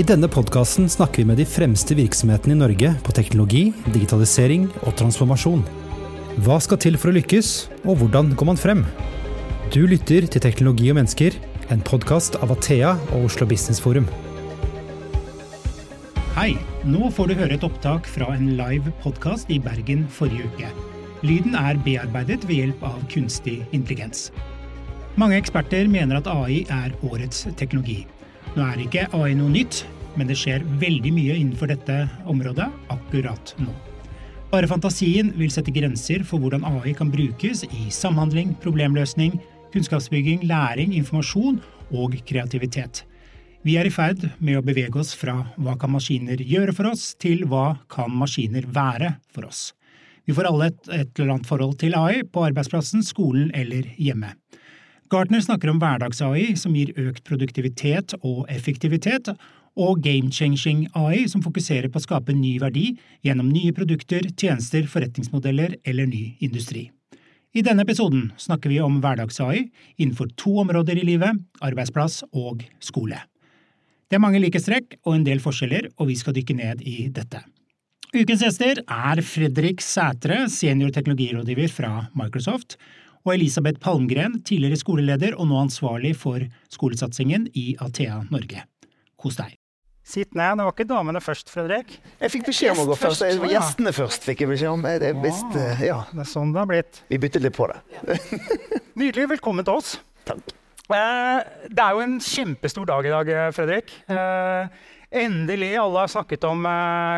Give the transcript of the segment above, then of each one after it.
I denne podkasten snakker vi med de fremste virksomhetene i Norge på teknologi, digitalisering og transformasjon. Hva skal til for å lykkes, og hvordan går man frem? Du lytter til Teknologi og mennesker, en podkast av Athea og Oslo Business Forum. Hei, nå får du høre et opptak fra en live podkast i Bergen forrige uke. Lyden er bearbeidet ved hjelp av kunstig intelligens. Mange eksperter mener at AI er årets teknologi. Nå er ikke AI noe nytt, men det skjer veldig mye innenfor dette området akkurat nå. Bare fantasien vil sette grenser for hvordan AI kan brukes i samhandling, problemløsning, kunnskapsbygging, læring, informasjon og kreativitet. Vi er i ferd med å bevege oss fra hva kan maskiner gjøre for oss, til hva kan maskiner være for oss. Vi får alle et, et eller annet forhold til AI på arbeidsplassen, skolen eller hjemme. Gartner snakker om hverdags-AI som gir økt produktivitet og effektivitet, og game-changing AI som fokuserer på å skape ny verdi gjennom nye produkter, tjenester, forretningsmodeller eller ny industri. I denne episoden snakker vi om hverdags-AI innenfor to områder i livet, arbeidsplass og skole. Det er mange likhetstrekk og en del forskjeller, og vi skal dykke ned i dette. Ukens gjester er Fredrik Sætre, senior teknologirådgiver fra Microsoft, og Elisabeth Palmgren, tidligere skoleleder og nå ansvarlig for skolesatsingen i Athea Norge. Kos deg. Sitt ned. Det var ikke damene først, Fredrik. Jeg fikk beskjed om å gå først. først. Gjestene først fikk jeg beskjed om. Det, visst, ja. det er sånn det har blitt. Vi byttet litt på det. Nydelig. Velkommen til oss. Takk. Eh, det er jo en kjempestor dag i dag, eh, Fredrik. Eh, endelig. Alle har snakket om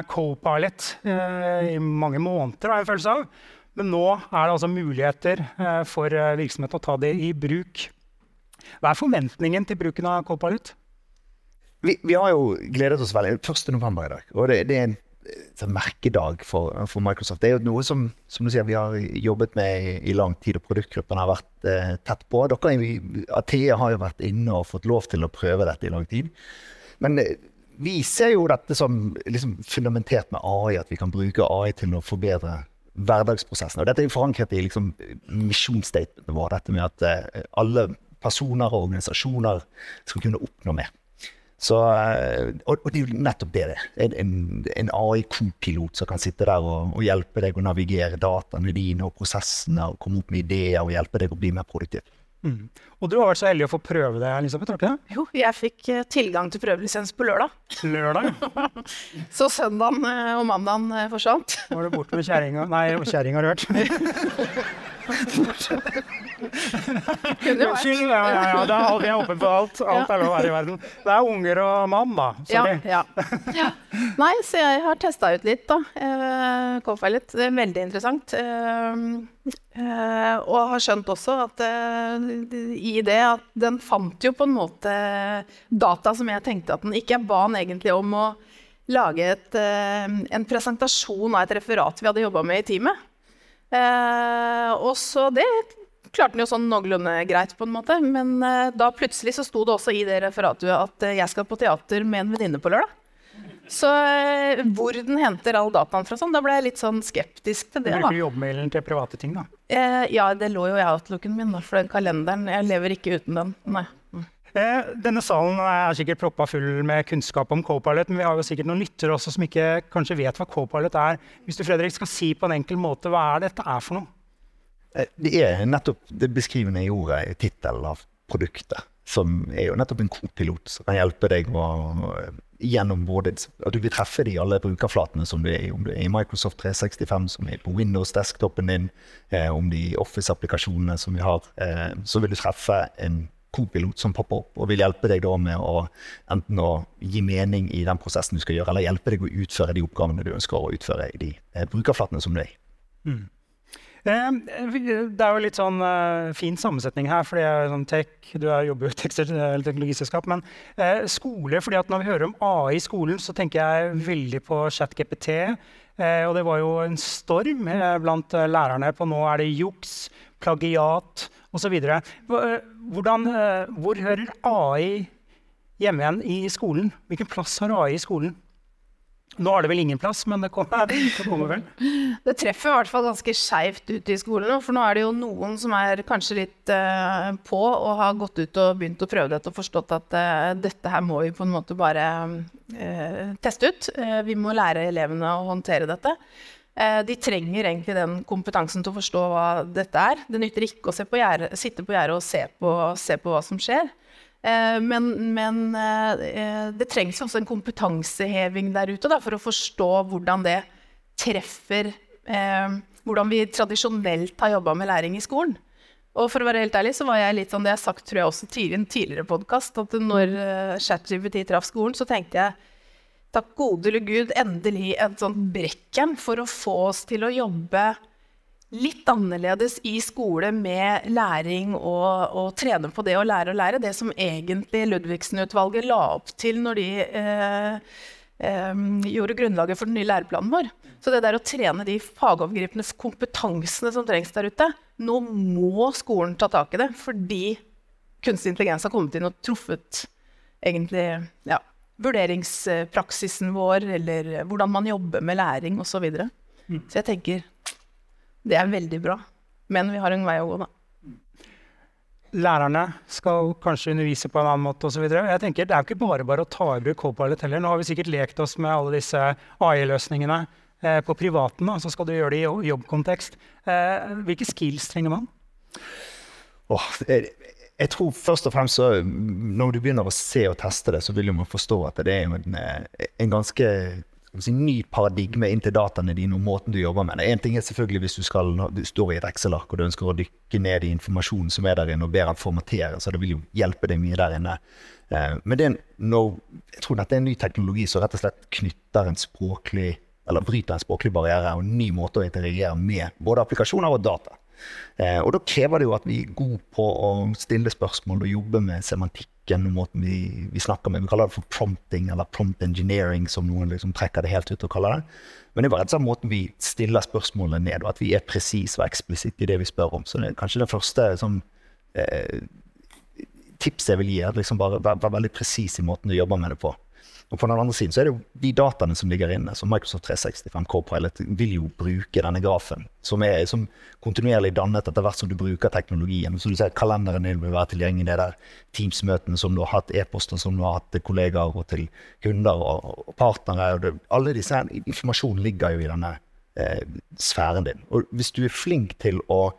co-pilot i mange måneder, har jeg en følelse av. Men nå er det altså muligheter eh, for eh, virksomheten å ta det i bruk. Hva er forventningen til bruken av Kolpalut? Vi, vi, har jo gledet oss veldig. 1. november i dag. Og det, det er en, en merkedag for, for, Microsoft. Det er jo noe som, som sier, vi har jobbet med i, i lang tid, og produktgruppen har vært eh, tett på. Dere, i Athea har jo vært inne og fått lov til å prøve dette i lang tid. Men eh, vi ser jo dette som liksom, fundamentert med AI, at vi kan bruke AI til å forbedre hverdagsprosessen. Og dette er forankret i liksom, misjonsstatementet vårt, dette med at uh, alle personer og organisasjoner skal kunne oppnå mer. Så, uh, og, og, det er jo nettopp det det er. En, en AI-kopilot som kan sitte der og, og, hjelpe deg å navigere dataene dine og prosessene og komme opp med ideer og hjelpe deg å bli mer produktiv. Mm. Og du har vært så heldig å få prøve det, Elisabeth? ikke? du Jo, jeg fikk uh, tilgang til prøvelisens på lørdag. Lørdag? så søndagen uh, og mandagen uh, forsvant. Var du borte med kjerringa? Nei, kjerringa rørt. Unnskyld. Ja, ja, ja. Det er jeg åpen for alt. Alt er lov her i verden. Det er unger og mann, da. Sorry. Ja, ja. Nei, så jeg har testa ut litt, da. Uh, litt. Det er veldig interessant. Og har skjønt også at i det at den fant jo på en måte data som jeg tenkte at den ikke ba den egentlig om å lage et, en presentasjon av et referat vi hadde jobba med i teamet. Eh, og så det klarte den jo sånn noenlunde greit, på en måte. Men eh, da plutselig så sto det også i det referatet at eh, jeg skal på teater med en venninne på lørdag. Så eh, hvor den henter all dataen fra sånn, da ble jeg litt sånn skeptisk til det. Bruker du jobbmailen til private ting, da? Eh, ja, det lå jo i outlooken min, da, for den kalenderen. Jeg lever ikke uten den. Nei. Mm. Eh, denne salen er sikkert proppa full med kunnskap om Copilot, men vi har jo sikkert noen lyttere også som ikke kanskje vet hva Copilot er. Hvis du Fredrik, skal si på en enkel måte, hva er dette er for noe? Eh, det er nettopp det beskrivende i ordet i tittelen av produktet. Som er jo nettopp en kopilot som kan hjelpe deg å, gjennom både at du vil treffe de alle brukerflatene som du er i. Om du er i Microsoft 365, som er på Windows-desktopen din, eh, om de Office-applikasjonene som vi har, eh, så vil du treffe en kopilot som popper opp og vil hjelpe deg da med å enten å gi mening i den prosessen du skal gjøre, eller hjelpe deg å utføre de oppgavene du ønsker å utføre i de eh, brukerflatene som du er i. Mm. Eh, det er jo litt sånn uh, fin sammensetning her, for jeg sånn tech, du jobber jo i et teknologiselskap. Men uh, skole, fordi at når vi hører om AI i skolen, så tenker jeg veldig på ChatGPT. Uh, og det var jo en storm blant lærerne på nå er det juks, plagiat osv. Hvordan, eh, hvor hører AI hjemme igjen i skolen? Hvilken plass har AI i skolen? Nå er det vel ingen plass, men det kommer, det kommer vel? Det treffer i hvert fall ganske skeivt ute i skolen. For nå er det jo noen som er kanskje litt uh, på og har gått ut og begynt å prøve dette og forstått at uh, dette her må vi på en måte bare uh, teste ut. vi må lære elevene å håndtere dette. de trenger egentlig den kompetansen til å forstå hva dette er. Det nytter ikke å på gjerdet, sitte på gjerdet og se på, se på hva som skjer. Eh, men, men, eh, det trengs også en kompetanseheving der ute da, for å forstå hvordan det treffer eh, Hvordan vi tradisjonelt har jobba med læring i skolen. Og for å være helt ærlig, så var jeg litt sånn det jeg har sagt tror jeg også tidligere en tidligere podkast, at når ChatGPT traff skolen, så tenkte jeg takk gode gud, endelig et sånt brekkjern for å få oss til å jobbe litt annerledes i skole med læring og, og, trene på det å lære å lære. Det som egentlig Ludvigsen-utvalget la opp til når de eh, eh, gjorde grunnlaget for den nye læreplanen vår. Så det der å trene de fagovergripende kompetansene som trengs der ute Nå må skolen ta tak i det, fordi kunstig intelligens har kommet inn og truffet egentlig ja, vurderingspraksisen vår, eller hvordan man jobber med læring osv. Så, videre. mm. så jeg tenker det er veldig bra. Men vi har en vei å gå, da. Lærerne skal kanskje undervise på en annen måte osv. Jeg tenker Det er jo ikke bare bare å ta i bruk Copilot heller. Nå har vi sikkert lekt oss med alle disse AI-løsningene eh, på privaten, og så skal du gjøre det i jobbkontekst. Eh, hvilke skills trenger man? Oh, jeg, jeg, tror først og fremst så, Når du begynner å se og teste det, så vil man forstå at det er en, eh, en ganske si, ny paradigme inn til dataene dine og måten du jobber med det. En ting er selvfølgelig hvis du, skal, du står i et Excel-ark og du ønsker å dykke ned i informasjonen som er der inne, og ber den formatere, så det vil jo hjelpe deg mye der inne. Eh, men det er når, jeg tror dette er en ny teknologi som rett og slett knytter en språklig, eller bryter en språklig barriere og en ny måte å interagere med både applikasjoner og data. Eh, og da krever det jo at vi er gode på å stille spørsmål og jobbe med semantikk logikken måten vi, vi, snakker med. Vi kaller det for prompting eller prompt engineering, som noen liksom trekker det helt ut og kaller det. Men det er bare og måten vi stiller spørsmålene ned, og at vi er presise og eksplisitte i det vi spør om. Så det er kanskje det første som, eh, tipset jeg vil gi, er liksom bare være, vær veldig presis i måten du jobber med det på. Og på den andre siden så er det jo de dataene som ligger inne. som Microsoft 365 Copilot vil jo bruke denne grafen, som er som kontinuerlig dannet etter hvert som du bruker teknologien. Så du ser Kalenderen din vil være tilgjengelig, det der Teams-møtene som du har hatt, e-poster som du har hatt til kollegaer og til kunder og, og partnere. Og det, alle disse Informasjonen ligger jo i denne eh, sfæren din. Og hvis du er flink til å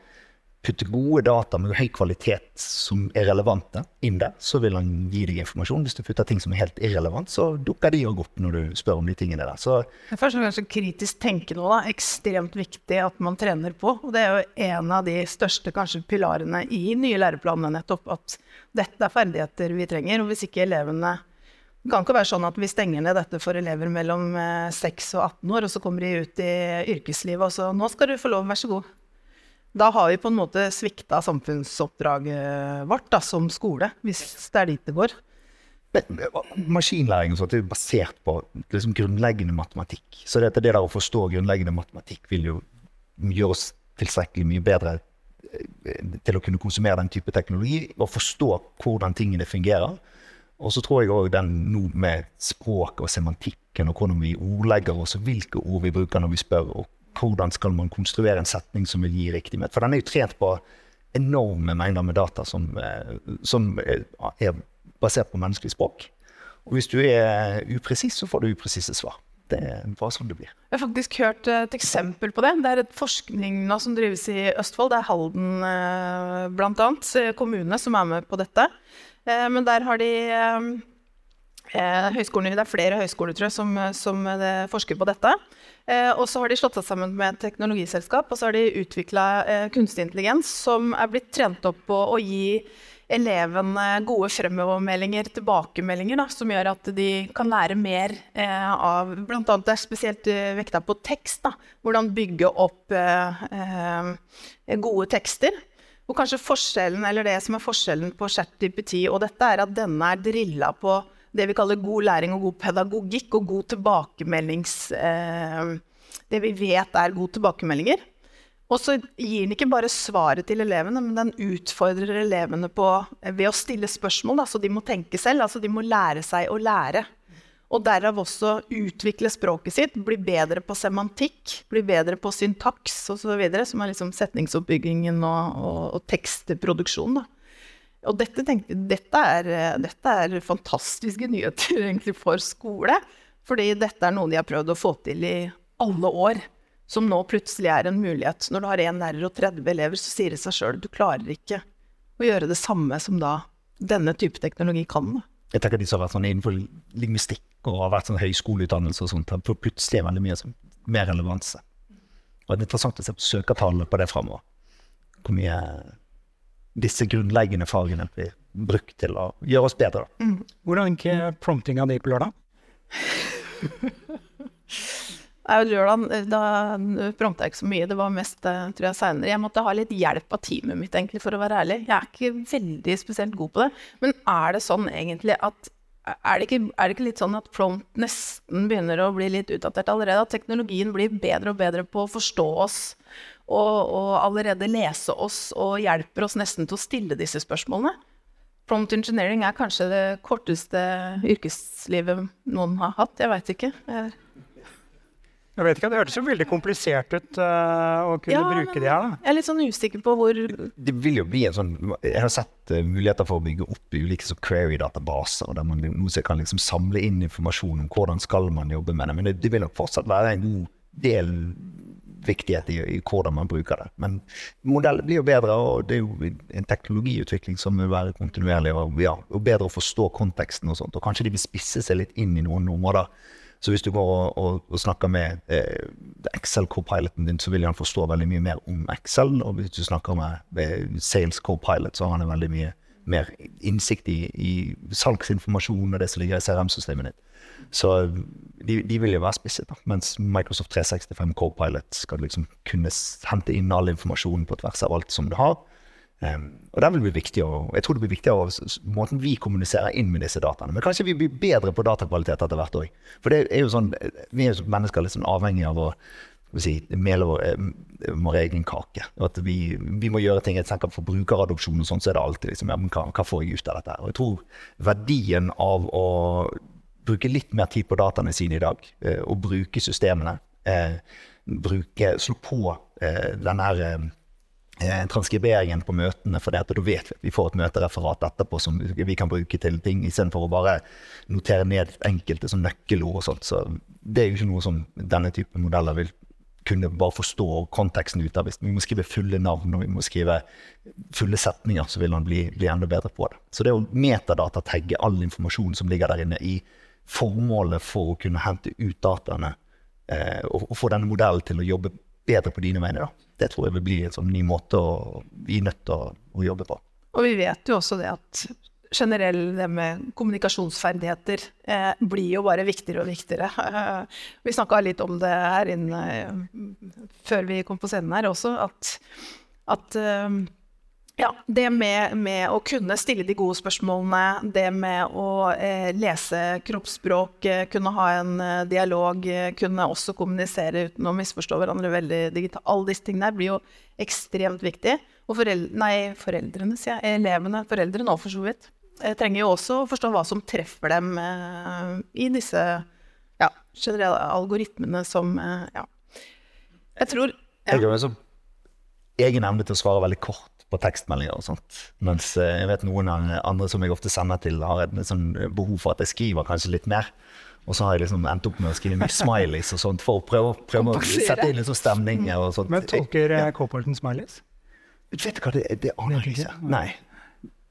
putte gode data med høy kvalitet som er relevante inn der, så vil han gi deg informasjon. Hvis du putter ting som er helt irrelevant, så dukker de òg opp når du spør om de tingene der. Så Først og fremst kritisk tenke nå, da. Ekstremt viktig at man trener på. Og det er jo en av de største kanskje pilarene i nye læreplanene, nettopp at dette er ferdigheter vi trenger. Og hvis ikke elevene det kan ikke være sånn at vi stenger ned dette for elever mellom 6 eh, og 18 år, og så kommer de ut i yrkeslivet og så 'Nå skal du få lov, vær så god'. Da har vi på en måte svikta samfunnsoppdraget vårt da, som skole, hvis det er dit det går. Maskinlæring sånt, er basert på liksom, grunnleggende matematikk. Så det, det der å forstå grunnleggende matematikk vil jo gjøre oss tilstrekkelig mye bedre eh, til å kunne konsumere den type teknologi og forstå hvordan tingene fungerer. Og så tror jeg òg den nå med språket og semantikken og hvordan vi ordlegger oss, og hvilke ord vi bruker når vi spør, og hvordan skal man konstruere en setning som vil gi riktig med. For den er jo trent på enorme mengder med data som, eh, som er basert på menneskelig språk. Og hvis du er upresis, så får du upresise svar. Det er bare sånn det blir. Jeg har faktisk hørt et eksempel på det. Det er et forskning nå som drives i Østfold. Det er Halden eh, bl.a. kommune som er med på dette. Eh, men der har de høyskoler, Det er flere høyskoler tror jeg, som, som forsker på dette. Eh, og så har de slått seg sammen med et teknologiselskap, og så har de utvikla eh, kunstig intelligens som er blitt trent opp på å gi elevene gode fremovermeldinger, tilbakemeldinger, da, som gjør at de kan lære mer eh, av annet det er spesielt eh, vekta på tekst. Da, hvordan bygge opp eh, eh, gode tekster. Og kanskje forskjellen, eller det som er forskjellen på ChatGPT og dette, er at denne er drilla på det vi kaller god læring og god pedagogikk og god tilbakemeldings... Eh, det vi vet er gode tilbakemeldinger. Og så gir den ikke bare svaret til elevene, men den utfordrer elevene på, ved å stille spørsmål. Da, så de må tenke selv. altså De må lære seg å lære. Og derav også utvikle språket sitt, bli bedre på semantikk, bli bedre på syntaks osv., som er liksom setningsoppbyggingen og, og, og tekstproduksjonen. Og dette, tenkte, dette, er, dette, er, fantastiske nyheter egentlig for skole. Fordi dette er noe de har prøvd å få til i alle år. Som nå plutselig er en mulighet. Når du har én lærer og 30 elever, så sier det seg sjøl du klarer ikke å gjøre det samme som da denne type teknologi kan. Jeg tenker De som har vært sånn innenfor lingvistikk og har vært sånn høyskoleutdannelse og sånt, har plutselig er veldig mye som, mer relevanse. Og Det er interessant å se på søkertallene på det framover. Hvor mye disse grunnleggende fagene blir brukt til å gjøre oss bedre. Mm. Hvordan gikk promptinga di på lørdag? Lørdag da prompta jeg ikke så mye. Det var mest eh, tror jeg, seinere. Jeg måtte ha litt hjelp av teamet mitt, egentlig, for å være ærlig. Jeg er ikke veldig spesielt god på det. Men er det sånn egentlig at er det, ikke, er det ikke litt sånn at prompt nesten begynner å bli litt utdatert allerede? At teknologien blir bedre og bedre på å forstå oss og, og allerede lese oss og hjelper oss nesten til å stille disse spørsmålene? Prompt engineering er kanskje det korteste yrkeslivet noen har hatt. Jeg veit ikke. Jeg jeg vet ikke, Det hørtes jo veldig komplisert ut uh, å kunne ja, bruke det her. da. Jeg er litt sånn usikker på hvor Det vil jo bli en sånn Jeg har sett uh, muligheter for å bygge opp ulike så query-databaser, der man kan liksom samle inn informasjon om hvordan skal man jobbe med det. Men det, det vil nok fortsatt være en god del viktighet i, i, hvordan man bruker det. Men modellen blir jo bedre, og det er jo en teknologiutvikling som vil være kontinuerlig. Og, ja, og bedre å forstå konteksten og sånt. Og kanskje de vil spisse seg litt inn i noen områder så hvis du går og, og, og snakker med eh, Excel-co-piloten din, så vil han forstå veldig mye mer om Excel. Og hvis du snakker med med Sales co-pilot, så har han veldig mye mer innsikt i, i salgsinformasjon og det som ligger i CRM-systemet ditt. Så de, de, vil jo være spisset, da. mens Microsoft 365 co-pilot skal liksom kunne hente inn all informasjonen på tvers av alt som du har. Um, og det vil bli viktig å, jeg tror det blir viktig av måten vi kommuniserer inn med disse dataene. Men kanskje vi blir bedre på datakvalitet etter hvert òg. For det er jo sånn, vi er jo mennesker litt sånn avhengig av å si, mele eh, vår, egen kake. At vi, vi, må gjøre ting. Jeg tenker For brukeradopsjon og sånn, så er det alltid liksom, ja, hva, hva, får jeg ut av dette? Og jeg tror verdien av å bruke litt mer tid på dataene sine i dag, eh, og bruke systemene, eh, bruke, slå på eh, den her transkriberingen på møtene, for da vet vi at vi får et møtereferat etterpå som vi kan bruke til ting, istedenfor å bare notere ned enkelte som nøkkelord og sånt. Så det er jo ikke noe som denne type modeller vil kunne bare forstå konteksten ut av. Hvis vi må skrive fulle navn og vi må skrive fulle setninger, så vil han bli, bli enda bedre på det. Så det å metadatatagge all informasjon som ligger der inne, i formålet for å kunne hente ut dataene eh, og, og få denne modellen til å jobbe bedre på dine vegne. det tror jeg vil bli en sånn ny måte å, vi er nødt til å, å, jobbe på. Og vi vet jo også det at generelt det med kommunikasjonsferdigheter eh, blir jo bare viktigere og viktigere. Eh, vi snakka litt om det her inne eh, før vi kom på scenen her også, at, at eh, ja, det med, med, å kunne stille de gode spørsmålene, det med å eh, lese kroppsspråk, eh, kunne ha en eh, dialog, eh, kunne også kommunisere uten å misforstå hverandre veldig digitalt. Alle disse tingene blir jo ekstremt viktig. Og foreldre, nei, foreldrene, sier jeg. Elevene, foreldrene òg, for så vidt. Trenger jo også å forstå hva som treffer dem i disse ja, generelle algoritmene som Ja. Jeg tror ja. Jeg har en egen evne til å svare veldig kort på tekstmeldinger og sånt. Mens eh, jeg vet noen andre som jeg ofte sender til, har et sånn behov for at jeg skriver kanskje litt mer. Og så har jeg liksom endt opp med å skrive mye smileys og sånt for å prøve, prøve å sette inn litt sånn stemninger og sånt. Men tolker ja. Eh, Copperton smileys? Vet du hva, det, det aner jeg ikke. Nei.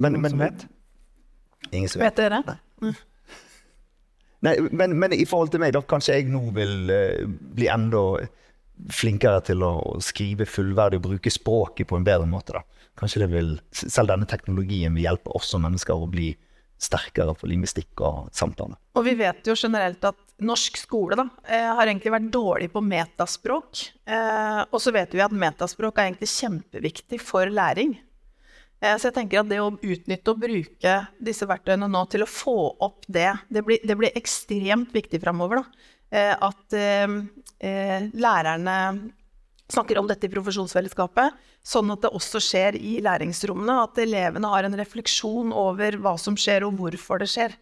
Men, men, som vet? Ingen som vet. Vet dere? Nei. Mm. Nei, men, men, i forhold til meg, da kanskje jeg nå vil uh, bli enda flinkere til å skrive fullverdig og bruke språket på en bedre måte. da. Kanskje det vil, Selv denne teknologien vil hjelpe oss som mennesker å bli sterkere på lingvistikk og samtale. Og vi vet jo generelt at norsk skole da, eh, har egentlig vært dårlig på metaspråk. Eh, og så vet vi at metaspråk er egentlig kjempeviktig for læring. Eh, så jeg tenker at det å utnytte og bruke disse verktøyene nå til å få opp det, det blir, det blir ekstremt viktig framover. At lærerne snakker om dette i profesjonsfellesskapet, sånn at det også skjer i læringsrommene. At elevene har en refleksjon over hva som skjer, og hvorfor det skjer.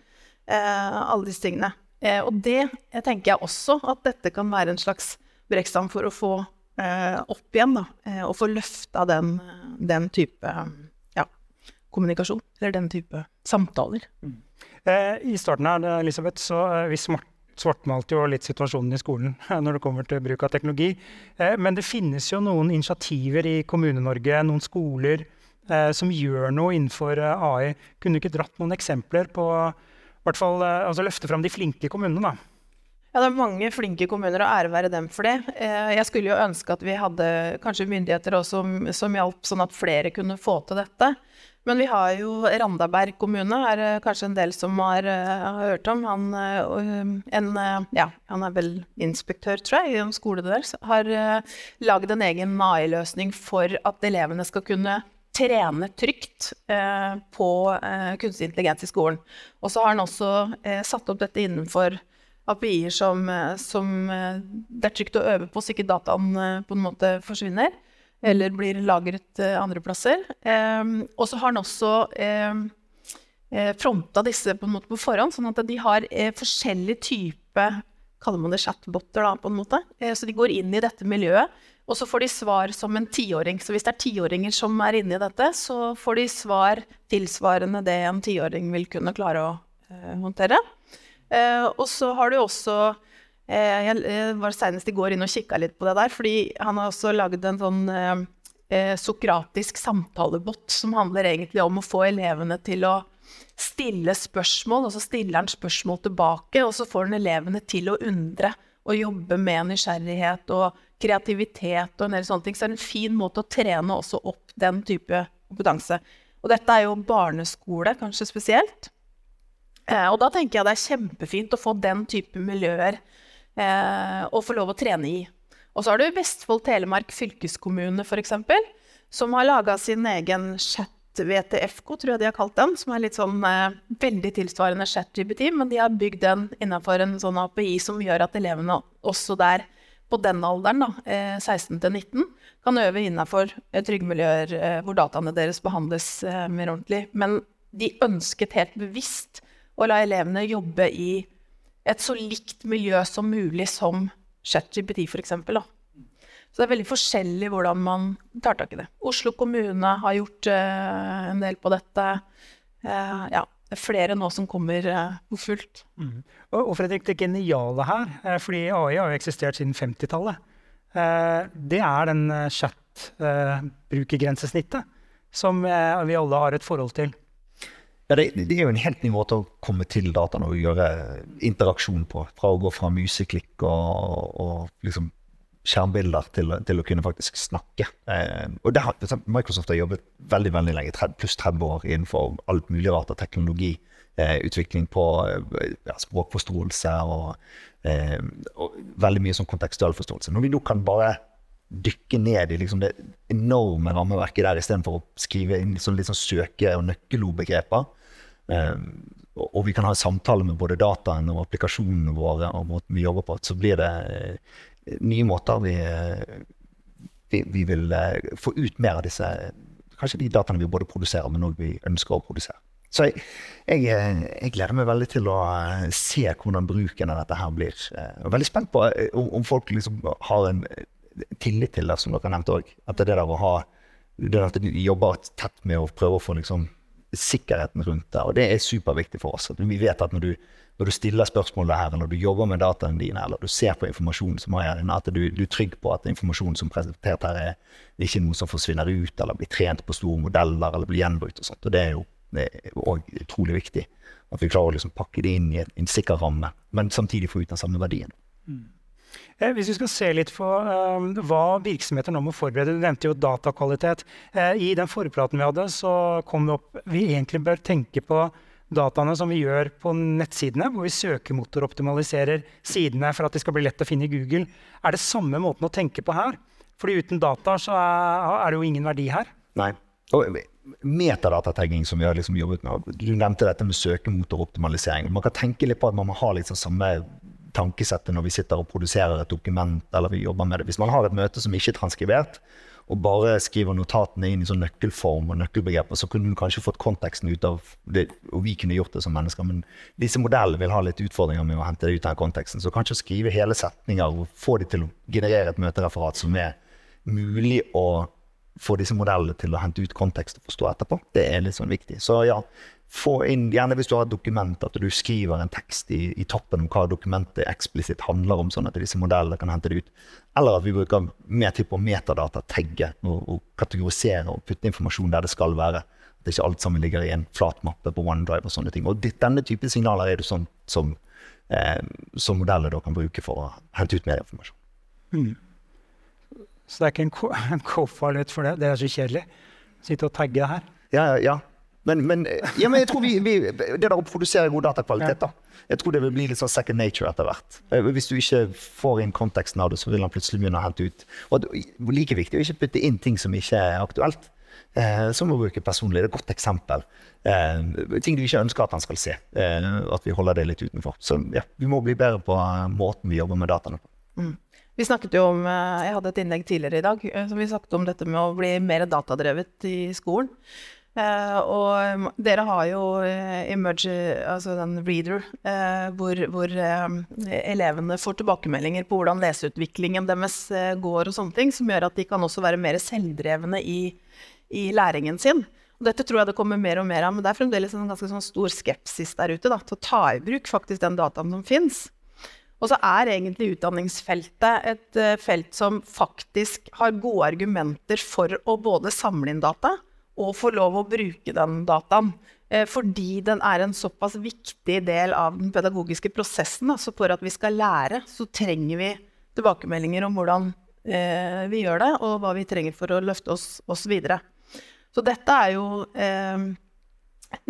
Eh, alle disse tingene. Eh, og det jeg tenker jeg også at dette kan være en slags brekkstang for å få eh, opp igjen, da. Eh, og få løfta den, den type ja, kommunikasjon, eller den type samtaler. Mm. Eh, I starten her, Elisabeth, så hvis vi smart svartmalte jo litt situasjonen i skolen når det kommer til bruk av teknologi. Eh, men det finnes jo noen initiativer i Kommune-Norge, noen skoler eh, som gjør noe innenfor eh, AI. Kunne du ikke dratt noen eksempler på hvert fall, altså løfte fram de flinke kommunene? da? Ja, det er mange flinke kommuner, og ære være dem for det. Jeg skulle jo ønske at vi hadde kanskje myndigheter også som, som hjalp, sånn at flere kunne få til dette. Men vi har jo Randaberg kommune, er det kanskje en del som har, uh, har hørt om. Han, uh, en, uh, ja, han er vel inspektør, tror jeg, i en skole der. Har uh, lagd en egen AI-løsning for at elevene skal kunne trene trygt på kunstig intelligens i skolen. Og så har han også satt opp dette innenfor API-er som, som det er trygt å øve på, så ikke dataen på en måte forsvinner eller blir lagret uh, andre plasser. Um, og så har han også um, fronta disse på, en måte på forhånd, sånn at de har uh, forskjellig type Kaller man det chatboter, da, på en måte. Uh, så de går inn i dette miljøet. Og så får de svar som en tiåring. Så hvis det er tiåringer som er inne i dette, så får de svar tilsvarende det en tiåring vil kunne klare å håndtere. og så har du også Eh, jeg var senest i går inn og kikka litt på det der, fordi han har også lagd en sånn eh, eh, sokratisk samtalebot som handler egentlig om å få elevene til å stille spørsmål, og så stiller han spørsmål tilbake, og så får han elevene til å undre og jobbe med nysgjerrighet og kreativitet og en del sånne ting. Så det er en fin måte å trene også opp den type kompetanse. Og dette er jo barneskole, kanskje spesielt. og da tenker jeg det er kjempefint å få den type miljøer eh, og få lov å trene i. Og så har du Vestfold Telemark fylkeskommune, f.eks., som har laga sin egen chat VTFK, tror jeg de har kalt den, som er litt sånn eh, veldig tilsvarende ChatGPT, men de har bygd den innenfor en sånn API som gjør at elevene også der på den alderen, da, eh, 16 til 19, kan øve innenfor eh, trygge miljøer eh, hvor dataene deres behandles eh, mer ordentlig. Men de ønsket helt bevisst å la elevene jobbe i et så likt miljø som mulig som ChatGPT f.eks. Så det er veldig forskjellig hvordan man tar tak i det. Oslo kommune har gjort uh, en del på dette. Uh, ja, det er flere nå som kommer uh, fullt. Mm. Og, og, Fredrik, det geniale her, fordi AI har jo eksistert siden 50-tallet, det er den chat-brukergrensesnittet som vi alle har et forhold til. Ja, det, det, er jo en helt ny måte å komme til dataen og gjøre interaksjon på. Fra å gå fra museklikk og, og liksom skjermbilder til, til, å kunne faktisk snakke. Eh, og det har, Microsoft har jobbet veldig veldig lenge, pluss 30 år innenfor alt mulig rart av teknologi. Eh, utvikling på eh, ja, språkforståelse og, eh, og, veldig mye sånn kontekstuell forståelse. Når vi nå kan bare dykke ned i liksom det enorme rammeverket der istedenfor å skrive inn sånn sånn søke- og nøkkelordbegreper, og vi kan ha samtaler med både dataene og applikasjonene våre og måten vi jobber på, så blir det eh, nye måter vi, eh, vi, vi vil få ut mer av disse Kanskje de dataene vi både produserer, men òg vi ønsker å produsere. Så jeg, jeg, jeg, gleder meg veldig til å se hvordan bruken av dette her blir. Jeg er veldig spent på om, om folk liksom har en tillit til det, som dere nevnte òg. At det der å ha det at de jobber tett med å prøve å få liksom sikkerheten rundt det. Og det er superviktig for oss. At vi vet at når du, når du stiller spørsmålet her, eller du jobber med dataene dine, eller du ser på informasjonen som er her, at du, du, er trygg på at informasjonen som er presentert her, er ikke noe som forsvinner ut, eller blir trent på store modeller, eller blir gjenbrukt og sånt. Og det er jo òg utrolig viktig. At vi klarer å liksom pakke det inn i en, en sikker ramme, men samtidig få ut den samme verdien. Mm. Eh, hvis vi skal se litt på uh, hva virksomheter nå må forberede Du nevnte jo datakvalitet. Uh, I den forpraten vi hadde, så kom det opp vi egentlig bør tenke på dataene som vi gjør på nettsidene, hvor vi søkemotoroptimaliserer sidene for at de skal bli lett å finne i Google. Er det samme måten å tenke på her? Fordi uten data så er, det jo ingen verdi her. Nei. Og metadatategging som vi har liksom jobbet med. Du nevnte dette med søkemotoroptimalisering. Man kan tenke litt på at man må ha sånn samme tankesettet når vi sitter og produserer et dokument eller vi jobber med det. Hvis man har et møte som ikke er transkribert, og bare skriver notatene inn i sånn nøkkelform og nøkkelbegreper, så kunne du kanskje fått konteksten ut av det, og vi kunne gjort det som mennesker. Men disse modellene vil ha litt utfordringer med å hente det ut av konteksten. Så kanskje skrive hele setninger og få de til å generere et møtereferat som er mulig å få disse modellene til å hente ut kontekst og forstå etterpå. Det er litt sånn viktig. Så ja, få inn, gjerne hvis du har et dokument, at du skriver en tekst i, i toppen om hva dokumentet eksplisitt handler om, sånn at disse modellene kan hente det ut. Eller at vi bruker mer tid på metadata, tagge og, og kategorisere og putte informasjon der det skal være. At ikke alt sammen ligger i en flat mappe på OneDrive og sånne ting. Og denne type signaler er det sånn som, eh, som modeller da kan bruke for å hente ut mer informasjon. Mm. Så det er ikke en, co-pilot for det? Det er så kjedelig? Sitte og tagge her? Ja, ja. Men, men, ja, men jeg tror vi, vi, det der å produsere god datakvalitet, da. Jeg tror det vil bli litt sånn second nature etter hvert. Eh, hvis du ikke får inn konteksten av det, så vil han plutselig begynne å hente ut. Og like viktig å ikke putte inn ting som ikke er aktuelt. Eh, som å bruke personlig. Det er et godt eksempel. Eh, ting du ikke ønsker at han skal se. Eh, at vi holder det litt utenfor. Så ja, vi må bli bedre på eh, måten vi jobber med dataene på. Mm. Vi snakket jo om, eh, Jeg hadde et innlegg tidligere i dag som vi snakket om dette med å bli mer datadrevet i skolen. Uh, og dere har jo uh, Emerge, altså den Reader, uh, hvor, hvor elevene får tilbakemeldinger på hvordan leseutviklingen deres går og sånne ting, som gjør at de kan også være mer selvdrevne i, i, læringen sin. Og dette tror jeg det kommer mer og mer av, men det er fremdeles en ganske sånn stor skepsis der ute da, til å ta i bruk faktisk den dataen som fins. Og så er egentlig utdanningsfeltet et felt som faktisk har gode argumenter for å både samle inn data, å få lov å bruke den dataen. Eh, fordi den er en såpass viktig del av den pedagogiske prosessen. Altså for at vi skal lære, så trenger vi tilbakemeldinger om hvordan eh, vi gjør det, og hva vi trenger for å løfte oss, oss videre. Så dette er jo eh,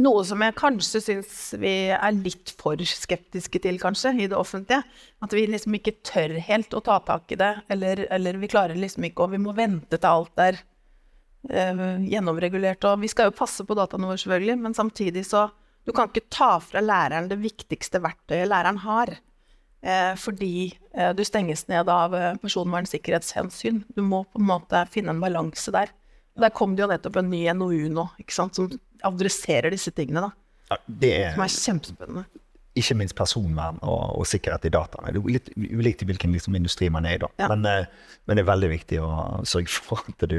noe som jeg kanskje syns vi er litt for skeptiske til, kanskje, i det offentlige. At vi liksom ikke tør helt å ta tak i det, eller, eller vi klarer liksom ikke, og vi må vente til alt er gjennomregulert. Og vi skal jo passe på dataene våre, selvfølgelig, men samtidig så Du kan ikke ta fra læreren det viktigste verktøyet læreren har. Eh, fordi eh, du stenges ned av eh, personvernsikkerhetshensyn. Du må på en måte finne en balanse der. Der kom det jo nettopp en ny NOU nå, som adresserer disse tingene. da. Ja, det er, som er kjempespennende ikke minst personvern og, og, sikkerhet i dataene. Det er litt ulikt i hvilken liksom, industri man er i. da. Ja. Men, eh, men, det er veldig viktig å sørge for at du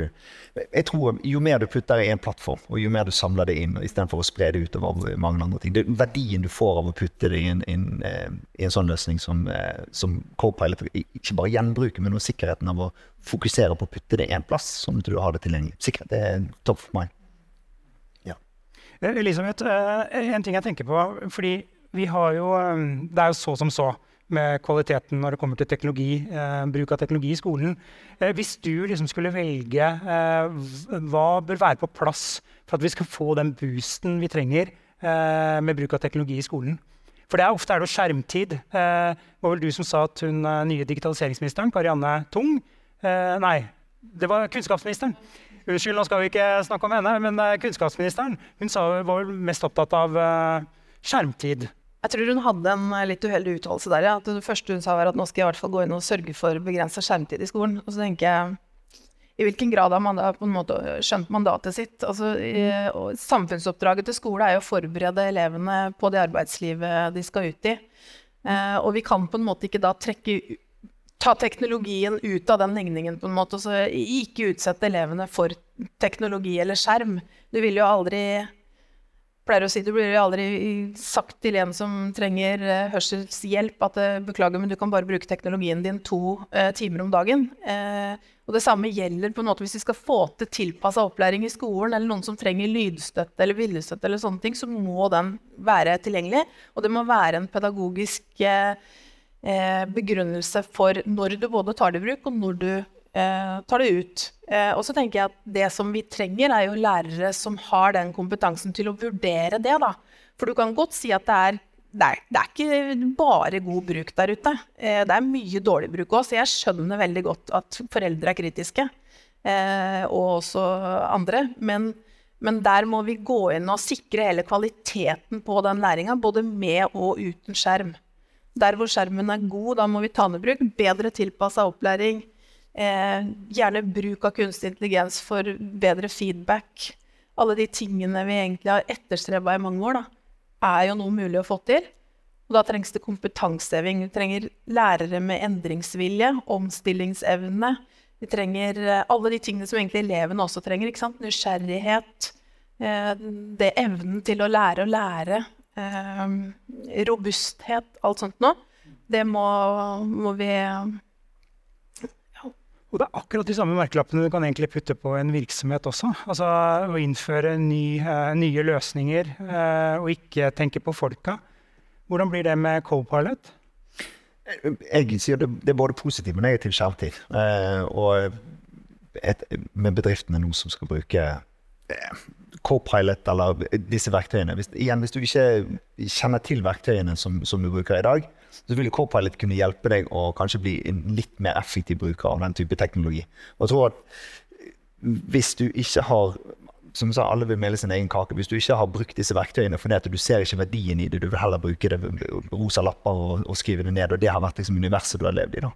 Jeg tror Jo mer du putter i en plattform, og jo mer du samler det inn, istedenfor å spre det utover mange andre ting det, Verdien du får av å putte det i en, in, eh, i en sånn løsning som, eh, som Copilot, ikke bare gjenbruker, men også sikkerheten av å fokusere på å putte det én plass, sånn at du har det tilgjengelig. Sikkerhet det er top of mind. Ja. Elisabeth, en ting jeg tenker på, fordi vi har jo um, Det er jo så som så med kvaliteten når det kommer til teknologi, eh, bruk av teknologi i skolen. Eh, hvis du liksom skulle velge eh, hva bør være på plass for at vi skal få den boosten vi trenger eh, med bruk av teknologi i skolen? For det er ofte er det skjermtid. Eh, det var vel du som sa at hun eh, nye digitaliseringsministeren, Karianne Tung Nei, det var kunnskapsministeren. Unnskyld, nå skal vi ikke snakke om henne, men kunnskapsministeren hun sa, var vel mest opptatt av skjermtid. Jeg tror hun hadde en eh, litt uheldig uttalelse der. Ja. Det første hun sa, var at nå skal jeg i hvert fall gå inn og sørge for begrensa skjermtid i skolen. Og så tenker jeg i hvilken grad har man da på en måte skjønt mandatet sitt? Altså, i, samfunnsoppdraget til skole er jo å forberede elevene på det arbeidslivet de skal ut i. Eh, og vi kan på en måte ikke da trekke ta teknologien ut av den ligningen, på en måte. Så ikke utsette elevene for teknologi eller skjerm. Du vil jo aldri pleier å si, Du blir aldri sagt til en som trenger uh, hørselshjelp at uh, beklager, men du kan bare bruke teknologien din to uh, timer om dagen. og Det samme gjelder på en måte hvis vi skal få til tilpassa opplæring i skolen, eller noen som trenger lydstøtte eller bildestøtte, eller sånne ting, så må den være tilgjengelig. Og det må være en pedagogisk begrunnelse for når du både tar det i bruk, og når du eh, tar det ut. Eh, og så tenker jeg at det som vi trenger, er jo lærere som har den kompetansen til å vurdere det. da. For du kan godt si at det er, det det er ikke bare god bruk der ute. Eh, det er mye dårlig bruk òg, så jeg skjønner veldig godt at foreldre er kritiske. Eh, og også andre. Men, men, der må vi gå inn og sikre hele kvaliteten på den læringa, både med og uten skjerm. Der hvor skjermen er god, da må vi ta den i bruk. Bedre tilpassa opplæring. Eh, gjerne bruk av kunstig intelligens for bedre feedback. Alle de tingene vi egentlig har etterstreba i mange år, da, er jo noe mulig å få til. Og da trengs det kompetanseheving. Vi trenger lærere med endringsvilje, omstillingsevne. Vi trenger eh, alle de tingene som egentlig elevene også trenger. ikke sant? Nysgjerrighet. Eh, det evnen til å lære å lære. Eh, robusthet, alt sånt noe. Det må, må vi og det er akkurat de samme merkelappene du kan egentlig putte på en virksomhet også. Altså å innføre ny, uh, nye løsninger uh, og ikke tenke på folka. Hvordan blir det med Copilot? Jeg sier det, det er både positivt og negativt skjermtid. Uh, og et, med bedriftene nå som skal bruke Copilot eller disse verktøyene hvis, igjen, hvis du ikke kjenner til verktøyene som, som du bruker i dag, så vil Copilot kunne hjelpe deg å kanskje bli en litt mer effektiv bruker av den type teknologi. Og jeg tror at hvis du ikke har som sa, alle vil melde sin egen kake. Hvis du ikke har brukt disse verktøyene fordi at du ser ikke verdien i det, du vil heller bruke det rosa lapper og, og skrive det ned, og det har vært liksom universet du har levd i, da.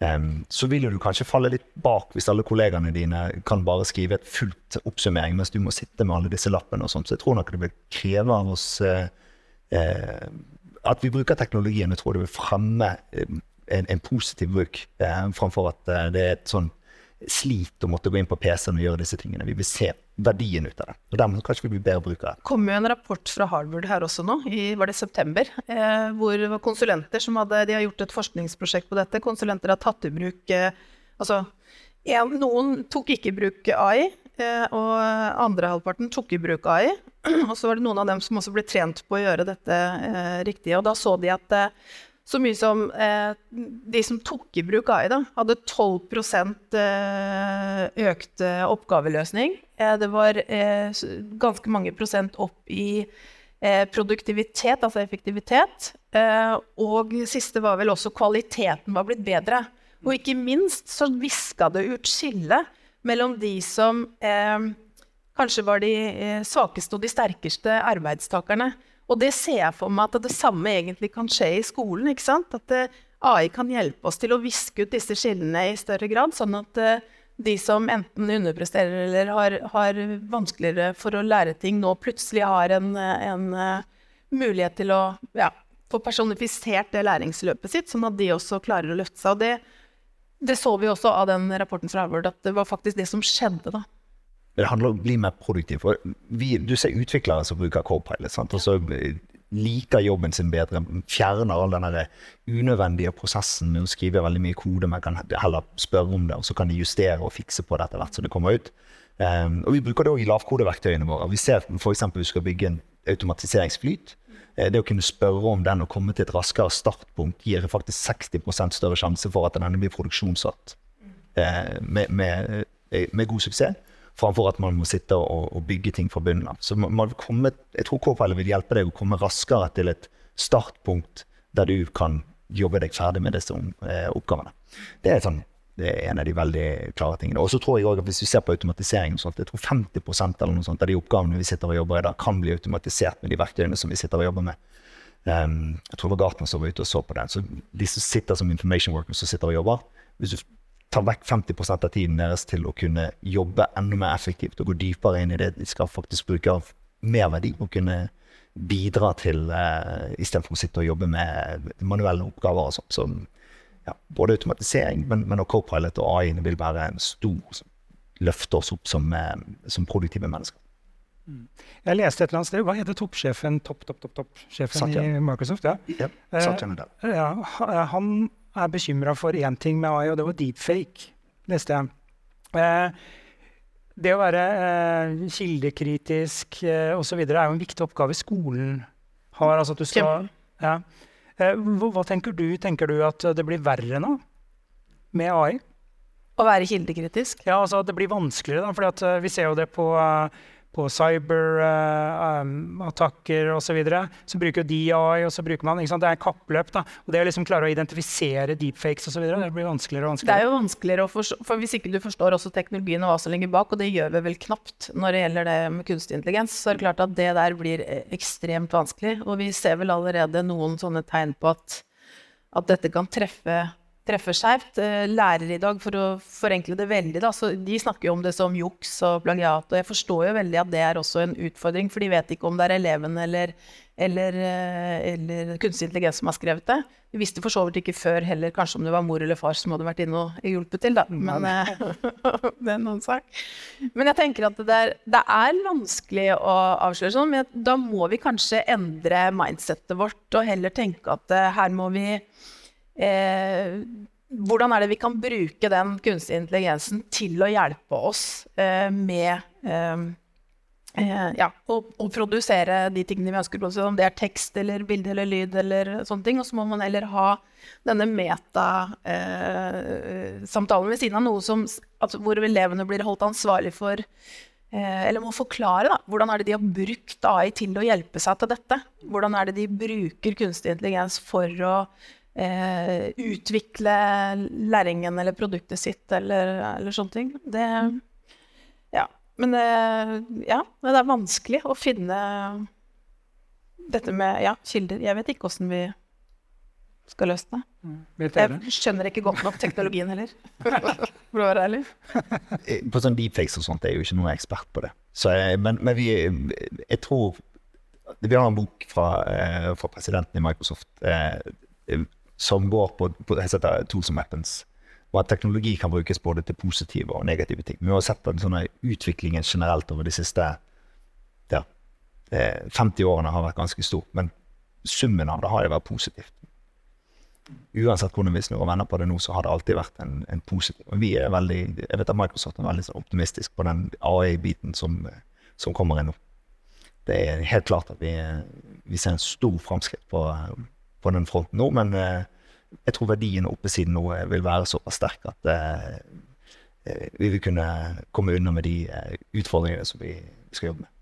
Um, så vil du kanskje falle litt bak hvis alle kollegaene dine kan bare skrive et fullt oppsummering, mens du må sitte med alle disse lappene og sånt. Så jeg tror nok det vil kreve av oss uh, uh, at vi bruker teknologien. Jeg tror det vil fremme eh, en, en positiv bruk, eh, framfor at eh, det er et sånn slit å måtte gå inn på PC-en og gjøre disse tingene. Vi vil se verdien ut av det. Og dermed kanskje vi blir bedre brukere. Det kom jo en rapport fra Harvard her også nå, i var det september, eh, hvor det var konsulenter som hadde de har gjort et forskningsprosjekt på dette. Konsulenter har tatt i bruk eh, Altså, en, noen tok ikke i bruk AI, og andre halvparten tok i bruk AI. Og så var det noen av dem som også ble trent på å gjøre dette eh, riktig. Og da så de at eh, så mye som eh, de som tok i bruk AI, da, hadde 12 eh, økt oppgaveløsning. Eh, det var eh, ganske mange prosent opp i produktivitet, altså effektivitet. og siste var vel også kvaliteten var blitt bedre. Og ikke minst så viska det ut skillet mellom de som kanskje var de eh, svakeste og de sterkeste arbeidstakerne. Og det ser jeg for meg at det samme egentlig kan skje i skolen. ikke sant? At eh, AI kan hjelpe oss til å viske ut disse skillene i større grad, sånn at eh, de som enten underpresterer eller har, har, vanskeligere for å lære ting, nå plutselig har en, en mulighet til å ja, få personifisert det læringsløpet sitt, sånn at de også klarer å løfte seg. Og det, det så vi også av den rapporten fra Harvard, at det var faktisk det som skjedde. da. Det handler om å bli mer produktiv. Vi, du ser utviklere som bruker Copilot. Sant? og så liker jobben sin bedre. Fjerner all den unødvendige prosessen med å skrive veldig mye kode. Man kan heller spørre om det, og så kan de justere og fikse på det etter hvert som det kommer ut. Um, og Vi bruker det òg i lavkodeverktøyene våre. Vi ser f.eks. vi skal bygge en automatiseringsflyt. Eh, det å kunne spørre om den og komme til et raskere startpunkt gir faktisk 60% større sjanse for at den blir produksjonssatt eh, med, med, eh, med god suksess framfor at man må sitte og, og bygge ting fra bunnen av. Så man, man komme, Jeg tror Copilot vil hjelpe deg å komme raskere til et startpunkt der du kan jobbe deg ferdig med disse eh, oppgavene. Det er, sånn, det er en av de veldig klare tingene. Og så tror jeg også at Hvis vi ser på automatisering, sånt, jeg tror 50% eller noe sånt av de oppgavene vi sitter og jobber i dag, kan bli automatisert med de verktøyene som vi sitter og jobber med. Um, jeg tror det var Gartner som var ute og så på det. Så De som sitter som information workers som sitter og jobber, hvis du tar vekk 50 av tiden deres til å kunne jobbe enda mer effektivt og gå dypere inn i det de skal faktisk bruke av merverdi og kunne bidra til uh, istedenfor å sitte og jobbe med manuelle oppgaver og sånt. Så ja, både automatisering, men, men og Copilot og AI vil være en stor løfte oss opp som, uh, som produktive mennesker. Mm. Jeg leste et eller annet sted, Hva heter toppsjefen topp, topp, topp, topp, i Microsoft? Ja. Ja, uh, ja, han er bekymra for én ting med AI, og det var deepfake, leste jeg. Eh, det å være eh, kildekritisk eh, osv. er jo en viktig oppgave skolen har. Altså at du skal, ja. eh, hva, hva, tenker du? Tenker du at det blir verre nå med AI? Å være kildekritisk? Ja, altså at det blir vanskeligere. da, fordi Vi ser jo det på uh, på cyberattacker uh, um, osv. Så, videre. så bruker de AI, og så bruker man Det er kappløp. da, og Det å liksom klare å identifisere deepfakes osv. Det blir vanskeligere og vanskeligere. Det er jo vanskeligere å forstå, for Hvis ikke du forstår også teknologien og hva som ligger bak, og det gjør vi vel knapt når det gjelder det med kunstig intelligens, så er det klart at det der blir ekstremt vanskelig. Og vi ser vel allerede noen sånne tegn på at at dette kan treffe, treffe skjevt. Eh, lærere i dag, for å forenkle det veldig, da, så de snakker jo om det som juks og plagiat. Og jeg forstår jo veldig at det er også en utfordring, for de vet ikke om det er eleven eller, eller, eh, eller kunstig intelligens som har skrevet det. De visste for så vidt ikke før heller kanskje om det var mor eller far som hadde vært inne og hjulpet til, da. Men eh, det er noen sak. Men jeg tenker at det er, det er vanskelig å avsløre sånn, men da må vi kanskje endre mindsettet vårt og heller tenke at her må vi eh, Hvordan er det vi kan bruke den kunstige intelligensen til å hjelpe oss eh, med Eh, ja, å, å, produsere de tingene vi ønsker å produsere, om det er tekst eller bilde eller lyd eller sånne ting. Og så må man heller ha denne metasamtalen eh, ved siden av noe som, altså, hvor elevene blir holdt ansvarlig for eh, Eller må forklare da, hvordan er det de har brukt AI til å hjelpe seg til dette. Hvordan er det de bruker kunstig intelligens for å eh, utvikle læringen eller produktet sitt eller, eller sånne ting. Det, ja. Men eh, ja, det er vanskelig å finne dette med ja, kilder. Jeg vet ikke åssen vi skal løse det. Mm. Jeg skjønner ikke godt nok teknologien heller, for å være ærlig. Eh, på sånn deepfakes og sånt er jeg jo ikke noen ekspert på det. Jeg, men, men, vi Jeg tror Vi har en bok fra, eh, fra presidenten i Microsoft eh, som går på, på jeg setter Tools and Weapons og at teknologi kan brukes både til positive og negative ting. Vi har sett at sånne utviklingen generelt over de siste ja, 50 eh, årene har vært ganske stor. Men summen av det har jo vært positivt. Uansett hvordan vi snur og vender på det nå, så har det alltid vært en, en positiv. Og vi er veldig, jeg vet at Microsoft er veldig sånn optimistisk på den AI-biten som, som, kommer inn nå. Det er helt klart at vi, vi ser en stor framskritt på, på den fronten nå. men eh, jeg tror verdien oppe siden nå vil være såpass sterk at eh, eh, vi vil kunne komme unna med de eh, utfordringene som vi skal jobbe med.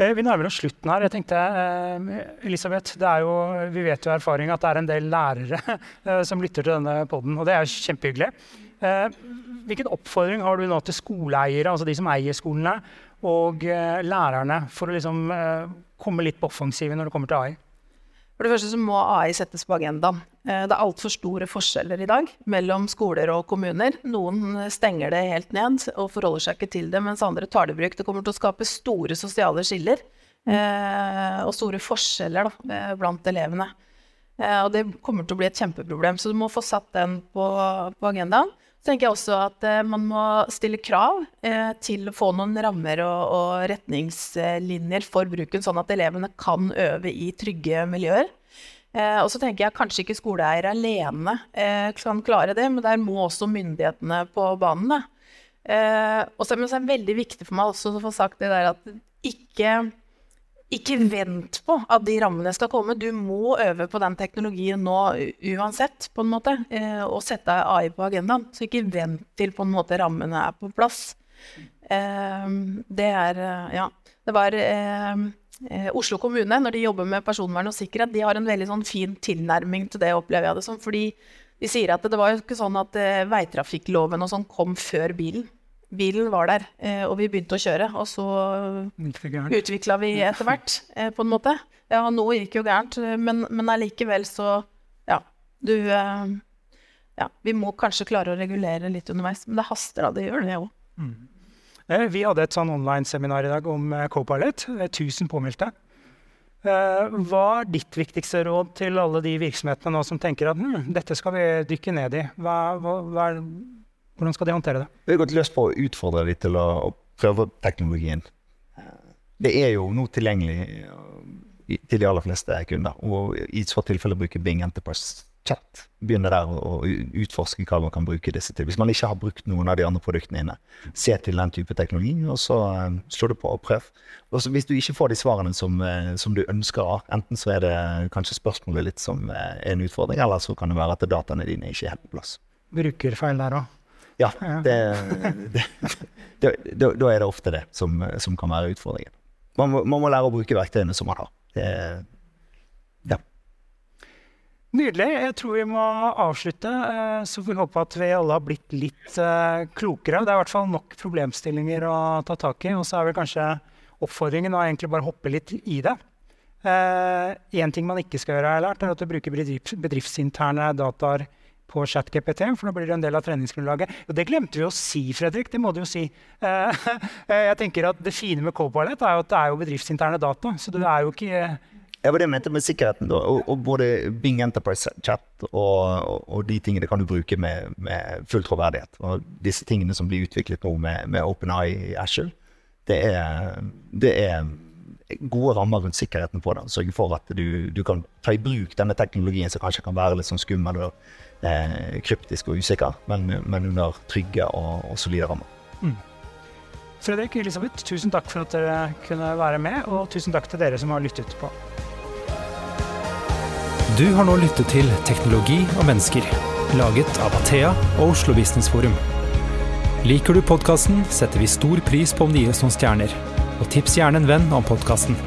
Eh, vi nærmer oss slutten her. Jeg tenkte, eh, Elisabeth, jo, Vi vet jo erfaring at det er en del lærere eh, som lytter til denne poden, og det er kjempehyggelig. Hvilken oppfordring har du nå til skoleeiere, altså de som eier skolene, og lærerne, for å liksom komme litt på offensiven når det kommer til AI? For det første så må AI settes på agendaen. Eh, det er altfor store forskjeller i dag mellom skoler og kommuner. Noen stenger det helt ned og forholder seg ikke til det, mens andre tar det i bruk. Det kommer til å skape store sosiale skiller eh, og store forskjeller da, eh, blant elevene. Og det kommer til å bli et kjempeproblem, så du må få satt den på, på agendaen. Så tenker jeg også at man må stille krav til å få noen rammer og, retningslinjer for bruken, sånn at elevene kan øve i trygge miljøer. Eh, og så tenker jeg kanskje ikke skoleeier alene eh, kan klare det, men der må også myndighetene på banen. Eh, og så er det veldig viktig for meg også å få sagt det der at ikke, ikke vent på at de rammene skal komme. Du må øve på den teknologien nå uansett, på en måte. Eh, og sette AI på agendaen. Så ikke vent til på en måte rammene er på plass. Eh, det er eh, Ja. Det var Oslo kommune, når de jobber med personvern og sikkerhet, de har en veldig sånn fin tilnærming til det, opplever jeg det som. Fordi de sier at det, var jo ikke sånn at veitrafikkloven og sånn kom før bilen. Bilen var der, eh, og vi begynte å kjøre. Og så utvikla vi etter hvert, eh, på en måte. Ja, noe gikk jo gærent, men, men allikevel så Ja, du eh, Ja, vi må kanskje klare å regulere litt underveis, men det haster da. Det gjør det òg. Mm. Eh, vi hadde et sånn online-seminar i dag om co-pilot. 1000 påmeldte. Eh, hva er ditt viktigste råd til alle de virksomhetene nå som tenker at hm, dette skal vi dykke ned i? Hva, hva, hva er, hvordan skal de håndtere det? Vi har gått løs på å utfordre dem til å, prøve teknologien. Det er jo nå tilgjengelig til de aller fleste kunder. Og i så tilfelle bruke Bing Enterprise chat. Begynne der å utforske hva man kan bruke disse til. Hvis man ikke har brukt noen av de andre produktene inne, se til den type teknologi, og så um, slå det på og prøv. Og hvis du ikke får de svarene som, uh, som, du ønsker, enten så er det kanskje spørsmålet litt som er en utfordring, eller så kan det være at dataene dine ikke er helt på plass. Brukerfeil der òg? Ja, det, det, det, da er det ofte det som, som kan være utfordringen. Man må, man må, lære å bruke verktøyene som man har. Det, Nydelig. Jeg tror vi må avslutte. Eh, så får vi håpe at vi alle har blitt litt eh, klokere. Det er i hvert fall nok problemstillinger å ta tak i. Og så er vel kanskje oppfordringen å egentlig bare hoppe litt i det. Én ting man ikke skal gjøre, har jeg lært, er at bruker bedrifts bedriftsinterne dataer på ChatGPT, for nå blir det en del av treningsgrunnlaget. Og det glemte vi å si, Fredrik. Det må du jo si. Eh, jeg tenker at Det fine med Copilot er jo at det er jo bedriftsinterne data. Så det er jo ikke Ja, det jeg mente med sikkerheten. da, og, og Både Bing Enterprise Chat og, og, de tingene kan du bruke med, med full troverdighet. Og disse tingene som blir utviklet nå med, med OpenEye i Ashell, det er, det er gode rammer rundt sikkerheten på det. Sørge for at du, du, kan ta i bruk denne teknologien som kanskje kan være litt sånn skummel eh, kryptisk og usikker, men, men under trygge og, og solide rammer. Mm. Fredrik Elisabeth, tusen takk for at dere kunne være med, og tusen takk til dere som har lyttet på. Du har nå lyttet til Teknologi og mennesker, laget av Athea og Oslo Business Forum. Liker du podkasten, setter vi stor pris på om det oss noen stjerner. Og tips gjerne en venn om podkasten.